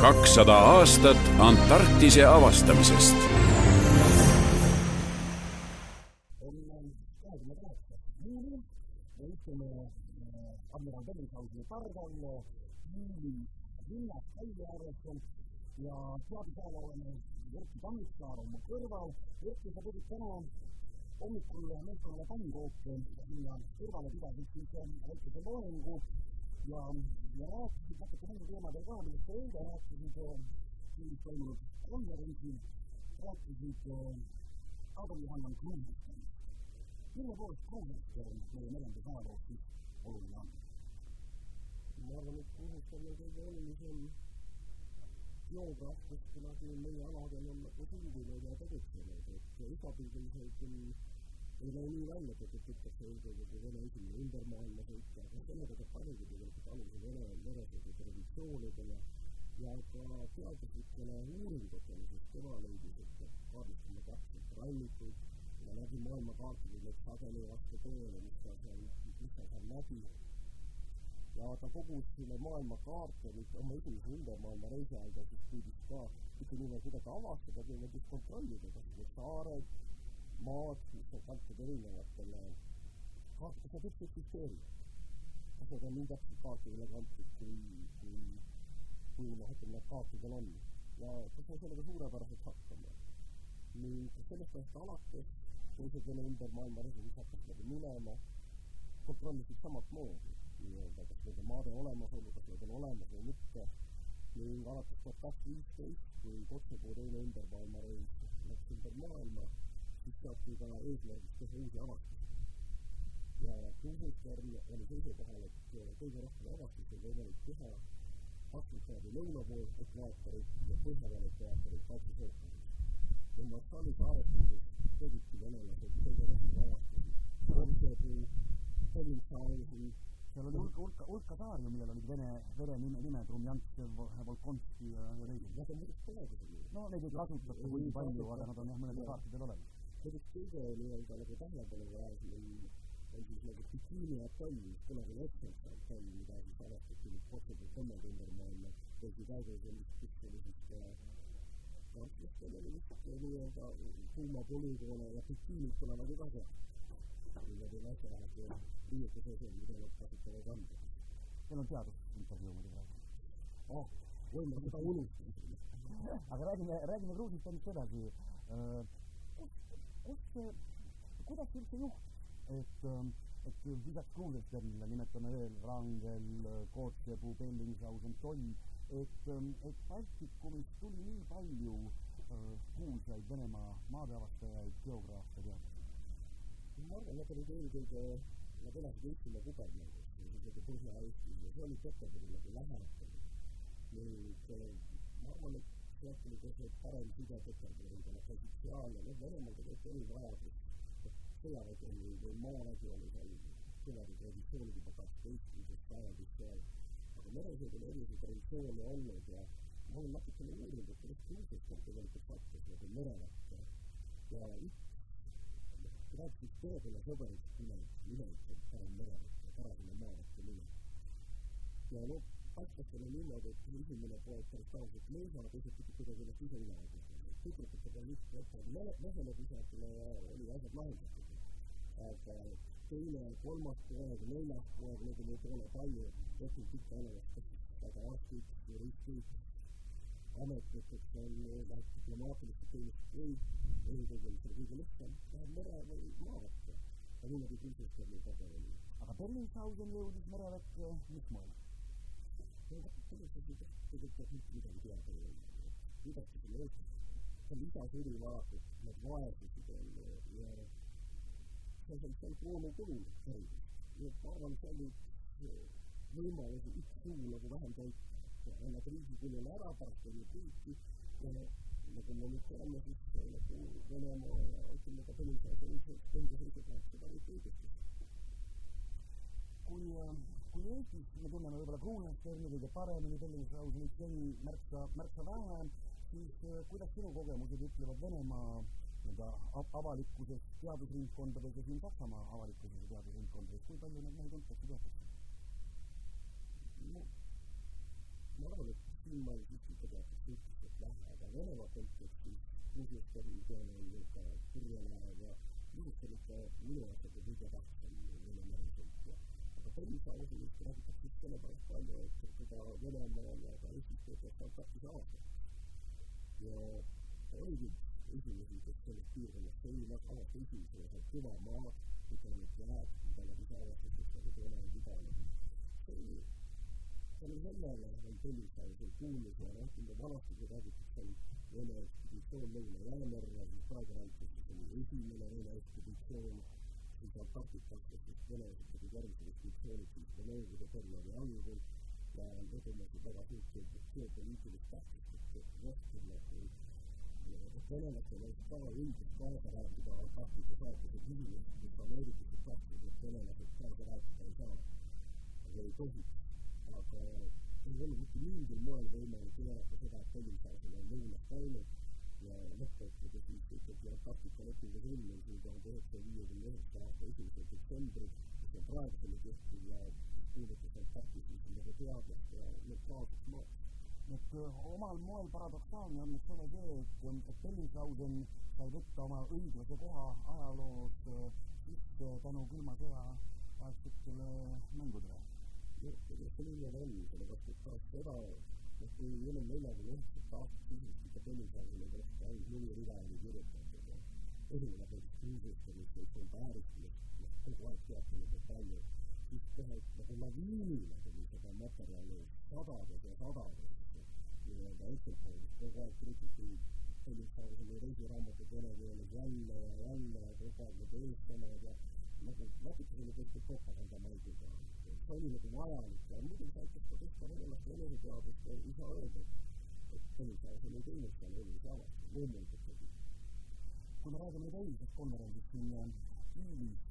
kakssada aastat Antarktise avastamisest. admiral Bellingshausi pardal Viili linnas Kalli ääres ja teadusajal oleme Erki Tammiksaar on mu kõrval. Erki, sa pidid täna hommikul meeskonnale pannkooke sinna kõrvale pidasid siis väikese loengu ja, ja rääkisid natuke nendel teemadel ka, millest sa eile rääkisid Kiievis toimunud konverentsil, rääkisid Adam Johannan Kruusist. mille poolest Kruusist meie merendusajaloos siis oluline on? ma arvan, et Kruusist on kõige olulisem geograaf, kes kunagi meie aladel on nagu sündinud ja tegutsenud, et isapildiliselt küll ei näe nii välja, et ütleks eelkõige Vene esimene ümbermaailmasõit, aga sellega ta panigi tegelikult aluse Vene meresõidu traditsioonidele. Ja ka teaduslikele uuringutele, sest tema leidis, et peab kaardistama täpselt rannikuid ja läbi maailmakaartide läks sageli vastu tõele, mis ta seal, mis ta seal nägi ja ta kogus selle maailmakaarte nüüd oma esimese ümbermaailma reisi ajal ta siis püüdis ka mitte niivõrd kuidagi avastada, kuivõrd just kontrollida, kas need saared, maad, mis on kantud erinevatele üldse eksisteerivad. kas need on nii täpselt kaartidele kantud, kui, kui, kui noh, ütleme, need kaartidel on. ja ta sai sellega suurepäraselt hakkama. ning sellest ajast alates teised Vene ümbermaailma residendid hakkasid nagu minema, kontrollisid samat moodi nii-öelda, kas nende maade olemasolu, kas need on olemas või mitte, ning alates tuhat kakssada viisteist, kui Kotzebue teine ümbermaailmareis läks ümber maailma, siis seati ka eesmärgiks teha uusi avastusi. ja Kruusitern oli seisukohal, et kõige rohkem avastusi on võimalik teha Atlantide lõuna pool ekvaatorit ja põhjapool ekvaatorit Vaikses ookeanis. ja Marshali saaretuses tegidki venelased kõige rohkem avastusi. Kotzebue, Bellingshausen, seal oli hulka, hulka, hulka saari millel olid vene, vene nime, nimed, Rumjantsev, Volkonski ja, ja teised. jah, on muidugi praegu selline. no neid ei kasutata kuigi palju, aga nad on jah, mõnedel kaartidel olemas. Näiteks kõige nii-öelda nagu tähelepanu väärsem on, on siis nagu Bikini atoll, mis kunagi oli Otsense atoll, mida siis avastati nüüd Kosovo kolmanda ümbermaailma reisi käigus ja mis, kus oli siis prantslastel oli vist nii-öelda tuumapolügoone ja bikiinid tulevad ju ka sealt niimoodi väikelahed riiete sees on, mida nad kasutavad anda. Teil on teadusintervjuu muidu praegu. oi, ma seda unustasin. aga räägime, räägime Kruusistannist edasi. kus, kus, kuidas üldse juhtus, et, et lisaks Kruusesternile nimetame veel Rangel, Kootsepu, Bellingshausen, Toll, et, et Baltikumis tuli nii palju kuulsaid Venemaa maadeavastajaid, geograafe, teadlasi? ma arvan, nad olid eelkõige, nad elasid Eestimaa kubernerus, isegi Põhja-Eestis ja see oli Peterburi nagu lähedal. nüüd ma arvan, et ka see parem side Peterburiga, nad käisid seal ja noh, Venemaal tegelikult oli vajadus, sõjavägi oli või maavägi oli seal kõvade traditsioonid juba kaksteistkümnendast sajandist seal, aga meresõidul oli see traditsioone olnud ja ma olen natukene uurinud, et kuidas Kruusester tegelikult sattus nagu mereväkke ja üks rääkis perekonna nimeks, nimeks on parem merevõtt ja parasime maavõtte nime. ja noh, on niimoodi, et esimene poeg päris tavaliselt mõisa, teised pidid kuidagi ennast ise üle aidata. tüdrukutega lihtsalt mehe, mehele visata ja oli asjad lahendatud. aga teine, kolmas poeg, neljas poeg, neid oli toona palju, tehtud pikka elevust, väga arstid, juristid, ametnikud on, läheb diplomaatilised teenistused või eelkõige, on kõige lihtsam, läheb mere või maaväkke. ja niimoodi Kriisester meil taga oli. aga Bellingshausen jõudis mereväkke mis moel? Ei tea, tegelikult mitte midagi teada ei olnud. kuidagi selle Eestis, seal idasõdu vaadates, need vaesused on ja see on seal kroonikulul haridus. nii et ma arvan, seal nüüd võimalusi üks suu nagu vähem täita annab riigi kulul ära, pärast on ju kriisi ja nagu me nüüd teame, siis nagu Venemaa ja ütleme ka Venemaa endas riigid seda nüüd õigustas. kui, kui Eestis me tunneme võib-olla Kruunasterni kõige paremini, Bellingshausenit seni märksa, märksa vähem, siis kuidas sinu kogemused ütlevad Venemaa nii-öelda avalikkuses, teadusringkondades ja siin Saksamaa avalikkuses ja teadusringkondades, kui palju neid mehi tuntakse, teatakse? ma arvan, et siin ma siiski tegelikult suhteliselt vähe, aga Venemaa kontekstis teema on niisugune purjelaev ja ilmselt ikka minu jaoks on kõige tähtsam Vene meresõit ja aga Põlisaausest räägitakse just sellepärast palju, et seda Venemaal ja ka Eestis töötab Antarktise aastat ja oligi esimesi, kes sellest piirkonnast sõimas, avas esimesena seal kõva maad, mida need jääd, mida nad ise avastasid, nagu Soome ja Ida-Nagu. see oli tänu sellele on Põlissaarel kuulus ja noh, kui vanasti kui räägitakse Vene ekspeditsioon Lõuna-Jäämerre, siis praegu räägitakse, see oli esimene Vene ekspeditsioon, siis Antarktikasse, sest venelased tegid järgmised ekspeditsioonid siis Nõukogude perioodi algul ja omasid väga suurt geopoliitilist tähtsust, rohkem nagu venelastel oleks ka õigus kaasa rääkida Antarktika saatuse küsimustes, kus ameeriklased tahtsid, et venelased kaasa rääkida ei saa. aga ei tohiks aga ei olnud mitte mingil moel võimalik näidata seda, et Põlissaarel on lõunas käinud ja lõppkokkuvõttes siis ikkagi Antarktika lepingu sõlmimisel tuhande üheksasaja viiekümne üheksa aasta esimesel detsembril, mis on praeguseni kehtiv ja mis puudutas Antarktist nagu teadlast ja neutraalset maad et omal moel paradoksaalne on selle see, et, et Bellinghausen sai võtta oma õiglase koha ajaloos sisse tänu külma sõja aegsetele mängudele selline on, sellepärast et pärast seda, et kui enam neljakümne üheksat aastat sisuliselt ikka Põlissaarele kohta ainult mõni rida oli kirjutatud esimene näiteks Kuusjuhtumist, mis on vääristamist, noh, kogu aeg teatanud palju, siis kohe nagu laviinina tuli seda materjali sadades ja sadades nii-öelda Excel-failis, kogu aeg trükiti Põlissaarele reisiraamatut vene keeles jälle ja jälle ja kogu aeg need eestlased ja nagu natuke selline tehtud propagandamaidiga see oli nagu vajalik ja muidugi see aitab ka tõsta venelaste eneseteadvust ja ei saa öelda, et, Põlissaarel ei teinud seal olulisi avastusi, loomulikult tegi. kui me räägime nüüd eilsest konverentsist siin Kiilis,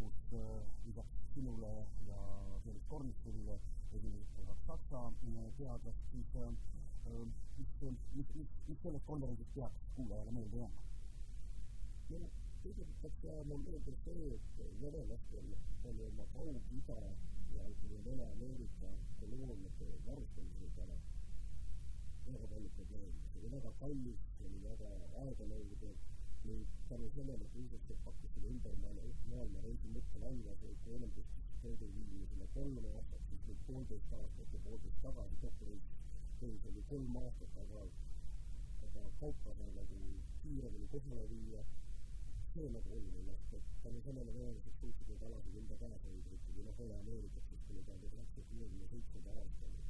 kus lisaks sinule ja Felix Kornistile esinesid ka kaks Saksa teadlast, siis mis, mis, mis, mis sellest konverentsist peaks kuulajale meelde jääma? Kõigepealt peaks jääma meelde see, et venelastel oli oma Kaug-Ida ja ütleme, Vene-Ameerika kolooniate varustamisega väga palju probleeme. see oli väga kallis, see oli väga aeganõudev ning tänu sellele, et Iisrael pakkus selle ümbermaailma reisi mõtte välja, see teenindusest toidu viimisele kolm aastat, siis nüüd poolteist aastat ja poolteist tagasi kokku reis oli kolm aastat, aga, aga kaupa sai nagu nagu oluline, et tänu sellele venelased suutsid neid alasid enda käes hoida ikkagi noh, Põhja-Ameerikas, kes tuli tuhande üheksasaja kuuekümne seitsmenda aastani.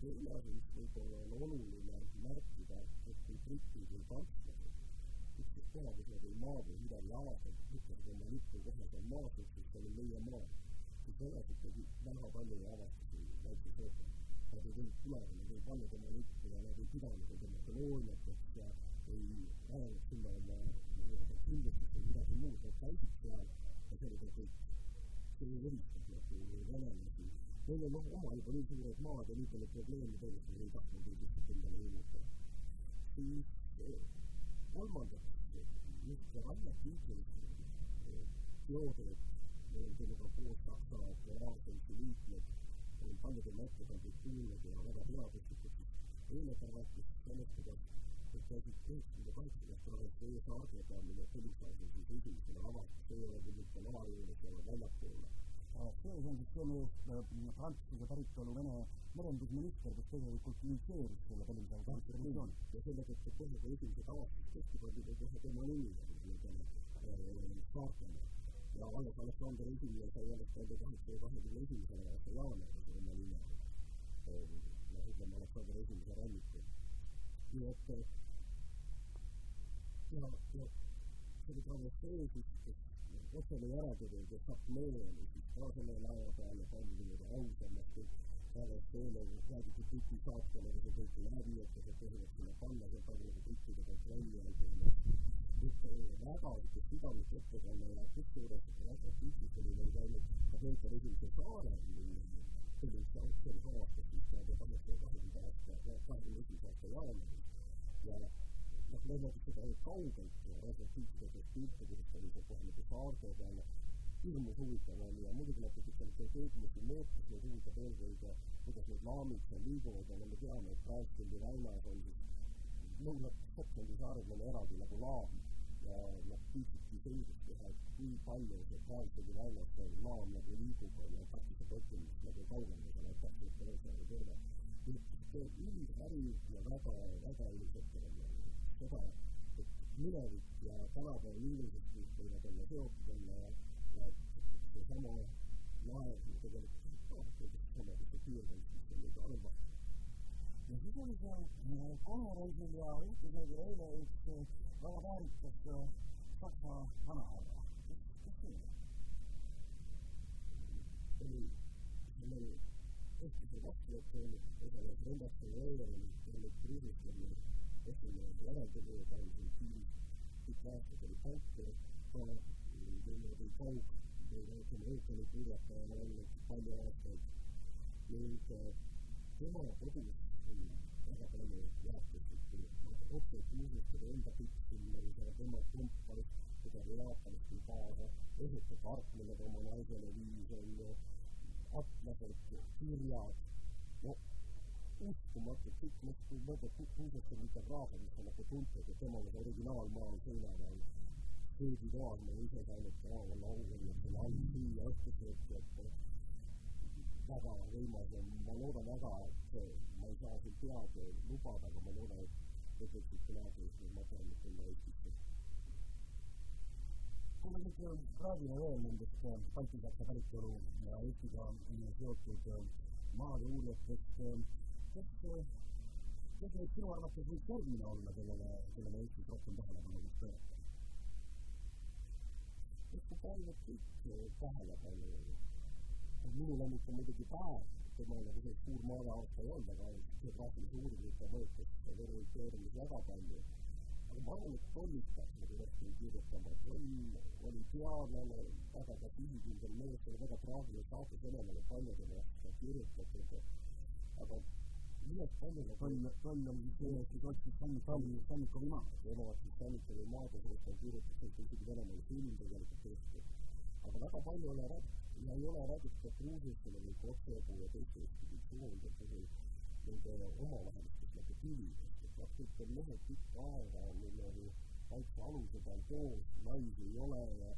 teine asi, mis võib-olla on oluline märkida, et kui britid või prantslased ükskõik koha, kus nad ei maadu midagi avada, lükkasid oma lipu kohe seal maa suhtes, see oli meie maa, siis venelased tegid väga palju avastusi väikses ookeanis. Nad ei teinud kunagi, nad ei pannud oma lippu ja nad ei pidanud oma kolooniateks ja ei ajanud sinna oma nii-öelda midagi muud, käisid seal ja ka kõik. see eristab nagu venelasi. Neil on oma juba nii suured maad ja nii palju probleeme tegelikult, nad ei tahtnud neid lihtsalt endale juurde. siis kolmandaks, niisugune Rainer Kiikel teooriat, meil on sellega koos Saksa Polarsensi liikmed, paljudel ettekandeid kuulnud ja väga teaduslikult, siis eile ta rääkis sellest, kuidas et käisid kaheksakümnendast alates teie saarde peal, mille Põlissaarel siis esimesena avastas, see ei ole küll mitte maa juures, see on väljapoole. see siis selle Prantsuse päritolu Vene merendusminister, kes tegelikult initsieeris selle Põlissaare konstitutsiooni. ja selle tõttu kohe ka esimesed avastuskeskkondid ja kohe tema nimi nendele saartele. ja alles Aleksander Esimene sai alles tuhande kaheksasaja kahekümne esimesel aasta jaanuaris oma nime. noh, ütleme Aleksander Esimese rannikul nii et ja, ja selle travesteeris, kes otsene järeltulija, kes apnee oli siis ka selle laeva peale palju niimoodi ausamalt, et travesteele räägiti Briti saatkonnale see kõik läbi, et see tohivad sinna panna, see on nagu brittide kontrolli all põhimõtteliselt. et väga niisugune südamlik ettekanne ja kusjuures väga tiitlis oli veel käinud Atlanta esimese saare sellise otsene aastas, mis peab kahekümne kahekümnenda aasta, kahekümne esimese aasta jaanuaris ja noh, loomulikult seda ainult kaugelt retrospektiivsetest pilte, kuidas oli seal kohe nagu saarte peal, hirmus huvitav on ja muidugi nad tegid seal strateegilisi muutusi, neid huvitab eelkõige kuidas need laamid seal liiguvad, aga me teame, et Brandstandi väinas on siis Lõuna-Šotlandi saarel on eraldi nagu laam ja nad püüdsidki selgeks teha, et kui palju see Brandstandi väinas see laam nagu liigub, on ju, takistab õppimist nagu kaugemale, seal on täpselt ühesõnaga terve. nii et see üldäri ja väga, väga ilus ettekanne, et minevik ja tänapäeva inimesed võivad olla seotud olla ja, ja seesama laev tegelikult sama kui see piirkond, mis on nüüd vastu. ja siis oli seal konverentsil ja juhtis oli eile üks väga väärikas saksa vanahärra. kes, kes see oli? oli, seal oli eestlase vastuvõtt oli, osales Rendaste Veerel, oli Kriisisteni esimene järeltulija, ta oli siin Kiilis pikka aastat oli pankur, niimoodi kaug- või ütleme, ookeanipuurjataja olnud palju aastaid ning tema kodus oli väga palju väärtuslikku otsepuuslikku enda piksimine, tema kompass, mida ta Jaapanist tõi kaasa, esitab park, millega oma naisele viis, on ju, atlased, kirjad, no uskumatult, kõik nagu mõtled puusete litograafe, mis on nagu tuntud ja temal on originaalmaal seina peal. söögitoas ma ise saanud ka olla auväärne selle all süüa õhtusööki, et väga võimas ja ma loodan väga, et ma ei saa siin pead lubada, aga ma loodan, et tegelikult kunagi need materjalid tulla Eestisse. kui me nüüd räägime veel nendest baltisaksa päritolu ja Eestiga seotud maade uurijatest, kes, neid sinu arvates võiks järgmine olla, kellele, kellele Eestis rohkem tähelepanu võiks pöörata? eks see paljud kõik tähelepanu minu lemmik on muidugi päev, tema nagu see suur maailmaaasta ei olnud, aga geograafilise uuringute mõõtes orienteerumis väga palju. aga ma arvan, et Tollis peaks nagu rohkem kirjutama, Toll oli teadlane, väga ka sihikindel mees, oli väga traagiline saatus Venemaale paljudele kirjutatud, aga millest paljudele Toll, Toll oli see, kes otsis Sannikovi, Sannikovi maad, nemad siis Sannikovi maade kohta kirjutasid isegi Venemaal film tegelikult tehtud. aga väga palju ei ole räägitud ja ei ole räägitud Gruusiastele või Kosovo ja teiste ekspeditsioonide puhul nende omavahelistest nagu tülidest, et kõik on mehed pikka aega niimoodi väikse aluse peal koos, naisi ei ole ja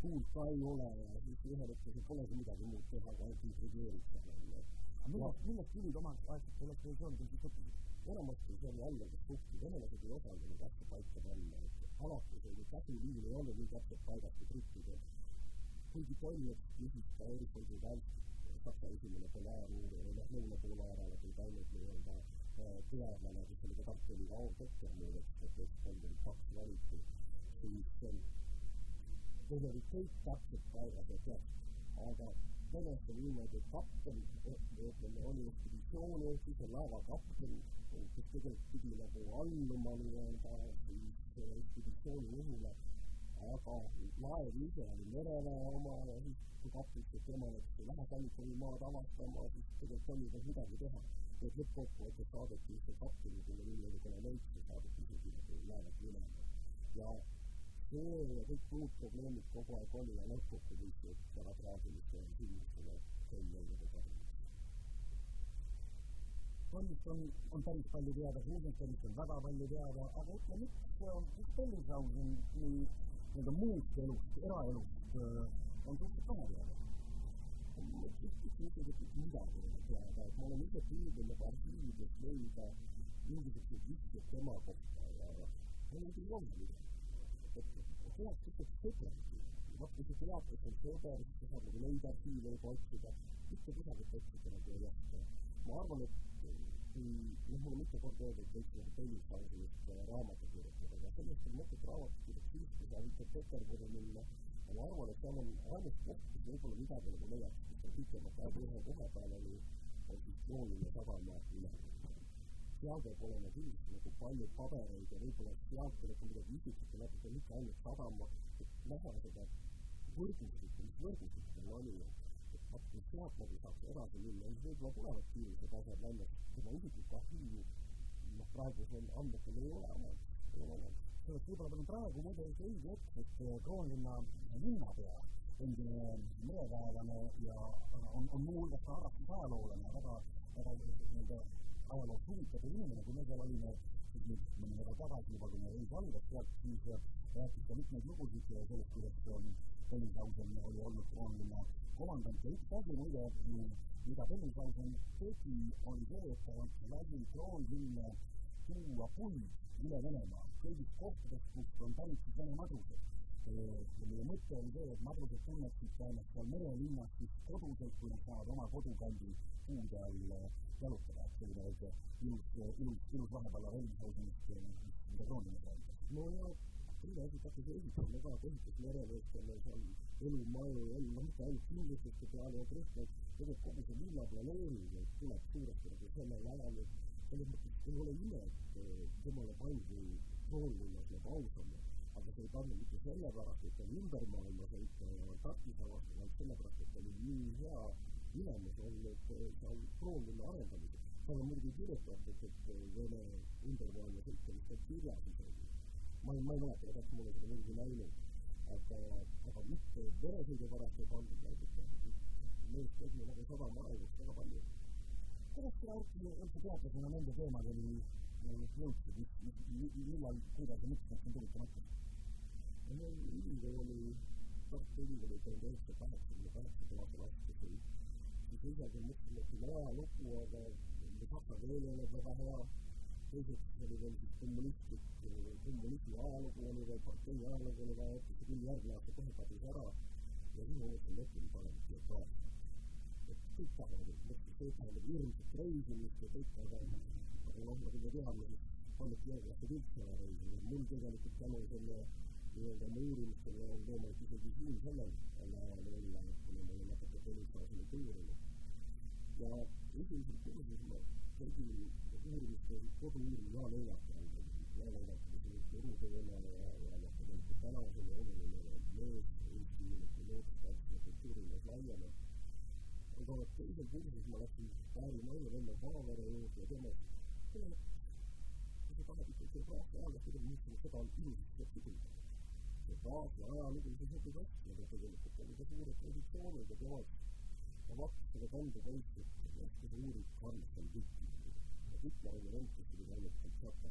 tuult ka ei ole ja siis ühel hetkel polegi midagi muud teha, kui ainult intrigeerida seal on. aga millest, millest tülid omaaegsetel ekspeditsioonidel siis tekkisid? enamasti see oli jällegi suhtlus, venelased ei osanud asju paika panna, et alati see käsuliin ei olnud nii täpselt paigas kui trükkidel kuigi toimub niisugust ka Euroopa välk, Saksa esimene polaaruurija või noh, lõuna poolaärale tuli ainult nii-öelda teadlane, kes oli ka Tartu Ülikooli audoktor muideks, et kolmkümmend kaks valiti, siis need olid kõik täpselt paigas ja teadsid. aga sellest on niimoodi, et kapten, ütleme, oli ekspeditsiooni Eestis ja laeva kapten, kes tegelikult pidi nagu alluma nii-öelda siis ekspeditsiooni juhile aga laev ise oli mereväe oma ja siis, kui kapten ütles temale, et ei lähe Sannikovi maad avastama, siis tegelikult oli tal midagi teha. nii et lõppkokkuvõttes saadeti see kapten, kelle nimi oli Kolomeitš, saadeti isegi nagu laevalt minema. ja see kõik muud probleemid kogu aeg oli ja lõppkokku viisid väga traagiliste sündmustele Tolli nagu kadunud. Tollist on, on päris palju teada, Kruusensteinist on väga palju teada, aga ütle, miks, miks Tollisausen nii nii-öelda muust elust, eraelust on suhteliselt vähe teada. ma ütleksin ikkagi, et midagi ei ole teada, et ma olen ise püüdnud nagu arhiividest leida mingisuguseid vihjeid tema kohta ja mul ei olnud midagi. Et tehakse lihtsalt sõbragi. noh, kui sa tead, kes on sõber, siis sa saad nagu neid arhiive juba otsida, mitte kusagilt otsida nagu ei jätka. ma arvan, et kui noh, mul on mitu korda öeldud, et võiks nagu Tellisausist raamatu kirjutada, aga sellest on mõtet raamatut kirjutada siis, kui sa üritad Peterburi minna. ja ma arvan, et seal on ainus koht, kus võib-olla midagi nagu leiaks, kus on pikemat aega ühe koha peal oli, on siis Jooline sadama üleval. Seal peab olema kindlasti nagu palju pabereid ja võib-olla sealt tuleb ka midagi isiklikku natuke, mitte ainult sadama, et näha seda võrgustikku, mis võrgustik seal oli vot kus sealt nagu saaks edasi minna, siis võib-olla tulevad piirised asjad välja, tema isiklikku arhiivi noh, praegusel andmetel ei ole olemas, ei ole olemas. sellest võib-olla on praegu muide üks õige hetk, et Kroonlinna linnapea, endine mereväelane ja on, on muuhulgas ka harrastusajaloolane, väga väga nii-öelda ajaloos huvitatud inimene, kui me seal olime, siis nüüd mõni nädal tagasi juba, kui meie reis algas sealt, siis rääkis ta mitmeid lugusid sellest, kuidas Bellingshausen oli olnud krooniline komandant. Ja üks asi muide, mida Bellingshausen tegi, oli see, et ta lasi kroonlinna tuua puid üle Venemaa. Kõigist kohtadest, kust on pärit siis Vene madrused ja meie mõte oli see, et madrused tunneksid ennast seal merelinnas siis koduselt, kui nad saavad oma kodukandi puude all jalutada, et selline väike ilus, ilus, ilus vahepeal Bellingshausenist, mida kroonlinnas räägib. no ja teine asi hakkas ehitama ka, ta ehitas meremeestele seal elumaju ja noh, mitte ainult kindlustuste peale, vaid rõhk, tegelikult kogu see linnaplaneering tuleb suuresti nagu sellel ajal, et selles mõttes ei ole ime, et temale pandi kroonlinnas nagu ausamme, aga see ei pannud mitte sellepärast, et on ümber maailma sõita ja taktise vastu, vaid sellepärast, et oli nii hea ülemus olnud seal arendamisel. Seal on muidugi kirjutatud, et Vene ümbermaailma sõit on lihtsalt kirjas isegi ma ei, ma ei mäleta, kas ma olen seda muidugi näinud, aga, aga mitte veresõidu pärast ei pandud näiteks meest tegi nagu sadama arengust väga palju. kuidas sina üldse, üldse teadlasena nende teemadeni jõudsid, mis, mis, millal, kuidas ja miks need sind huvitama hakkasid? no ülikooli, Tartu Ülikooli tuhande üheksasaja kaheksakümne kaheksandal aastal astusin, siis esialgu mõtlesin, et siin ajalugu, aga olnud väga hea teiseks oli veel siis kommunistlik, kommunismi ajalugu oli veel, partei ajalugu oli vaja õppida, küll järgmine aasta kohe kadus ära ja siis ma mõtlesin, et äkki parem geograafia. et kõik tahavad, et kõik tähendab hirmsat reisimist ja kõik, aga, aga noh, nagu me teame, siis paljud geograafid üldse ei reisi ja mul tegelikult tänu selle nii-öelda oma uurimistele on võimalik isegi siin sellel ajal olla, kuna ma olen natuke Tõnishauseni tuurinud. ja esimesel kursusel ma tegin uurimiste, kodu-uurimine Jaan Õinak on, Jaan Õinak, mis on turuteema ja, ja noh, tegelikult täna on selline oluline mees Eesti looduskaitse kultuurilis laiemalt. aga teisel kursusel ma läksin paari naine venna Paavere juurde ja tema ütles, kuule, kui sa tahad ikka geograafia ajaloost midagi mõtlema, seda on ilusasti õppida. geograafia ajalugu, see sobib hästi, aga tegelikult oli ka suured traditsioonid ja temad, seda kanda poissi, et hästi sa uurid Karlsson tükki Hitleri vend, kes oli ainult Kamtšatka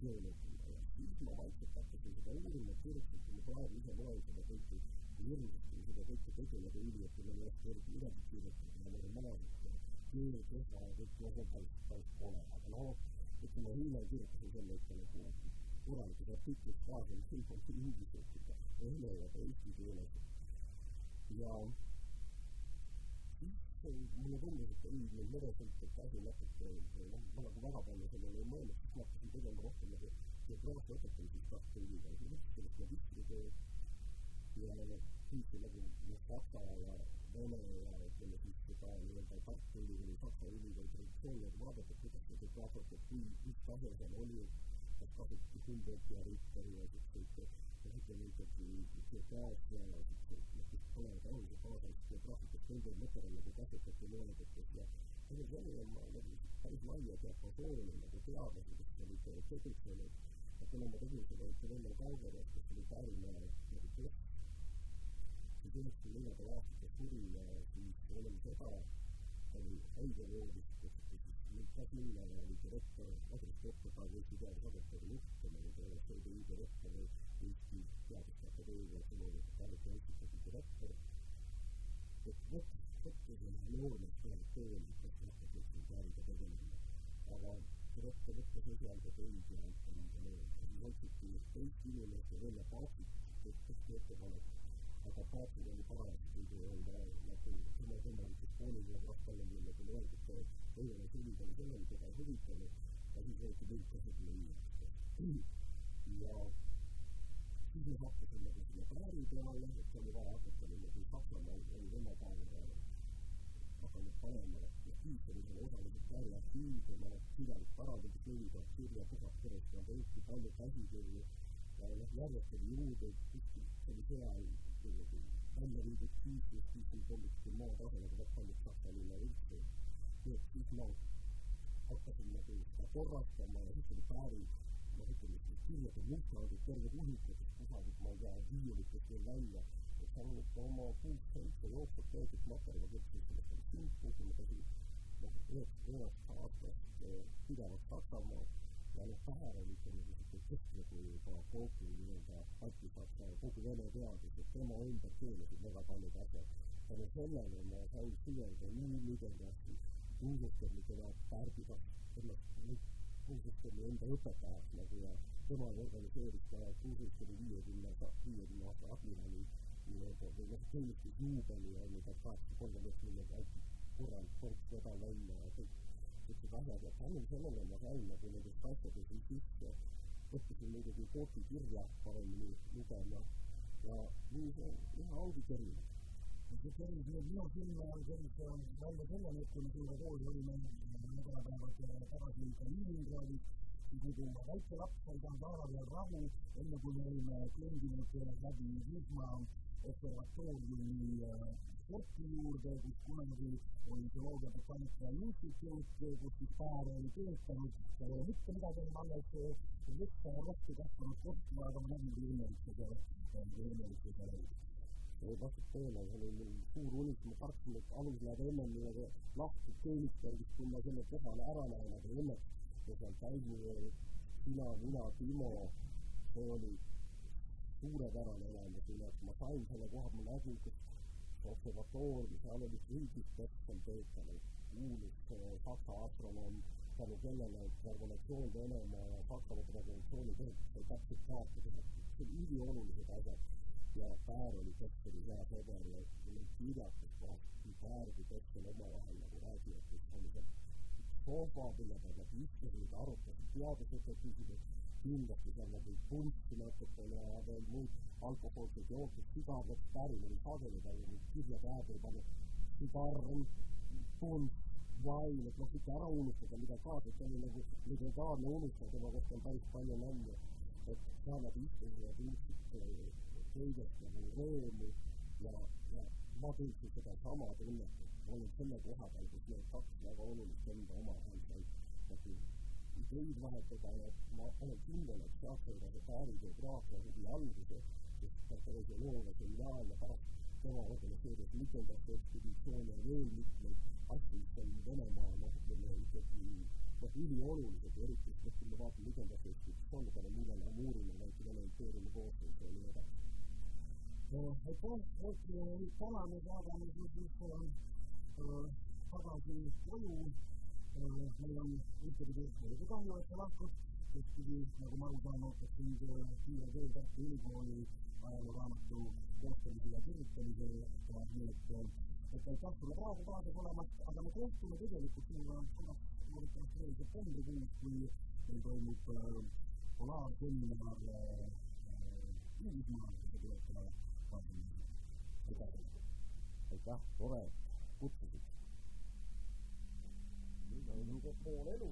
geoloogina ja siis ma vaikselt hakkasin seda uurima, kirjutasin, kui ma praegu ise loen seda kõike, hirmsasti seda kõike tegin nagu üliõpilane, oska eriti midagi kirjutada, olen majandus ja keel, keha ja kõik, no on päris, kole, aga noh, ütleme hiljem kirjutasin selle ikka nagu korralikus artiklis kaasa, mis kõik on inglise vene ja eesti keeles. ja mulle tundus, et ei, meil meresõitjate asi natuke, noh, ma nagu väga palju sellele ei mõelnud, siis ma hakkasin tegema rohkem nagu geograafia Tartu Ülikoolis, ma õppisin sellest magistritööd ja siis nagu noh, saksa ja vene ja ütleme siis seda nii-öelda Tartu Ülikooli, Saksa ülikooli traditsiooni nagu vaadata, kuidas see geograafiat ja kui, mis tase seal oli, kas kasutati Humboldti ja Ritteri ja siukseid noh, ütleme ikkagi geograafia ja siukseid, noh, mis olevad oluliselt kaasaegset geograafikat kõige materjal nagu kasutati mõõdetes ja tänu sellele ma nagu päris laia diapasooni nagu teadlasi, kes olid tegutsenud, et kuna ma tegin seda ikka Vene Kaugedas, kes oli Tallinna nagu keskk, siis üheksakümne neljandal aastal suri ja siis enne seda oli haiglajoodis, kes kas millal oli direktor, asendusdirektor, praegu Eesti Teadusagentuuri juht, nagu ta oleks EDÜ direktor või Eesti Teaduste Akadeemia sõnumite Tallinna Instituudi direktor. Et vot, vot selline noormees tuleb tööle, kes hakkab nüüd siin plaaniga tegelema. aga direktor ütles esialgu, et ei tea, et on liiga noor. ja siis otsiti teist inimest ja Velle Paapsit, kes tehti ettepanek aga paatid oli parajasti nii-öelda nagu tema võimalikes koolides vastavalt nagu öeldud, et ei ole ülikooli sellele, keda ei huvitanud, ja siis võeti kõik käsitleda inimestest. ja siis me hakkasime nagu selle praari peale, et oli vaja hakata niimoodi Saksamaal oli Vene päeva hakanud panema ja oli seal osaliselt praari aktiivsed, ma kirjalik parandades leida kirja puhast perest, Eesti palju käsikirju ja noh, järjest oli juurde, kuskil see oli seal välja viidud siis, siis on tundubki maatasemega väga paljud Saksa linna üldse. nii et siis ma hakkasin nagu seda korrastama ja siis oli päevi, noh, ütleme siis kirjatud mustandid, terve hunnikud kusagilt, ma ei tea, viiulitest veel välja. Ikka oma kuus-seitse jooksvat tehtud materjali, sellest nagu simpu, kui ma käisin noh, üheksakümne pidevalt Saksamaal ja noh, Täher oli ütleme niisugune keskkogu juba kogu nii-öelda antisaksa kogu Vene teadus, et tema ümber keelasid väga paljud asjad. tänu sellele ma sain süveneda nii Kuusesteni, keda pärdigas ennast Kuusesteni enda õpetajaks nagu ja tema organiseeris ka Kuusesteni viiekümne, viiekümne noh, teenistusjuubeli on ju, et kaheksasada kolmkümmend miljonit korral korks vedal välja ja kõik niisugused asjad. Ja tänu sellele ma sain nagu nendest asjadest sisse, õppisin muidugi Kooti kirja paremini lugema. Ja nii see üha ongi kerginud. see nüüd minu silma sellise välja selleni, et kui me sinuga koos olime. Nädalapäevad tagasi Kaliningradis, siis muidu väike laps sai saanud laeva peal rahu, enne kui me olime kõndinud läbi Wisma observatooriumi sporti juurde, kus kunagi oli geoloogia botaanika instituut, kus siis paar oli töötanud, seal ei ole mitte midagi enam alles, võtta ja rohkem kasvanud kohtuma, aga ma nägin, kui võimalik see seal, kui võimalik see seal oli see vastab tõele, see oli mul suur unistus, ma kartsin, et alus läheb enne niimoodi lahti teenistamisest, kui ma selle kohale ära lähen, aga õnneks me seal käisime, sina, mina, Timo, see oli suurepärane elamus üle, et ma sain selle koha, ma nägin, kus observatoorium, seal oli riigist Petsam töötanud, kuulus saksa astronoom, tänu kellele revolutsioon Venemaa ja Saksamaa revolutsiooni tehtud sai täpselt kaartida, see on üliolulised asjad. ja Päär oli Petseri hea sõber ja neid kirjakas kohas, nii Päär kui Petser omavahel nagu räägivad, kus oli see sohva, mille peal nad istusid, arutasid teaduslikud küsimused kindlasti seal nagu punši natukene ja veel muud alkohoolseid jooke, sigar läks päris, oli sageli tal oli tühja käe peal pannud sigar, punš, vain, et noh, ikka ära unustada, mida kaasa, et see oli nagu legendaarne unustada, tema kohta on päris palju nalja, et seal nad istusid ja tundsid kõigest nagu rõõmu ja, ja ma tundsin sedasama tunnet, et ma olin selle koha peal, kus need kaks väga olulist enda omavahel said nagu ideid vahetada ja ma olen kindel, et see Taari geograafia huvi alguse, sest arheoloogia seminaar ja pärast tema organiseeris mitmendat ekspeditsioone ja veel mitmeid asju, mis on Venemaa noh, ütleme ikkagi noh, üliolulised ja eriti noh, kui me vaatame mitmendat ekspeditsiooni peale, millele Amuurile võeti Vene impeeriumi koostöös ja nii edasi. aitäh, et täna me saadame siis tagasi koju meil on kahju, et ta lahkus, teistpidi, nagu ma aru saan, ootab sind kiire töö Tartu Ülikooli ajalooraamatu koostamise ja kirjutamise ja nii et, et aitäh sulle praegu kaasas olemast, aga me kohtume tegelikult sinuga korraks loodetavasti veel septembrikuus, kui meil toimub polaarseminar Inglismaal, kus te tulete kaasa. aitäh! aitäh, tore, et kutsusid! pool elu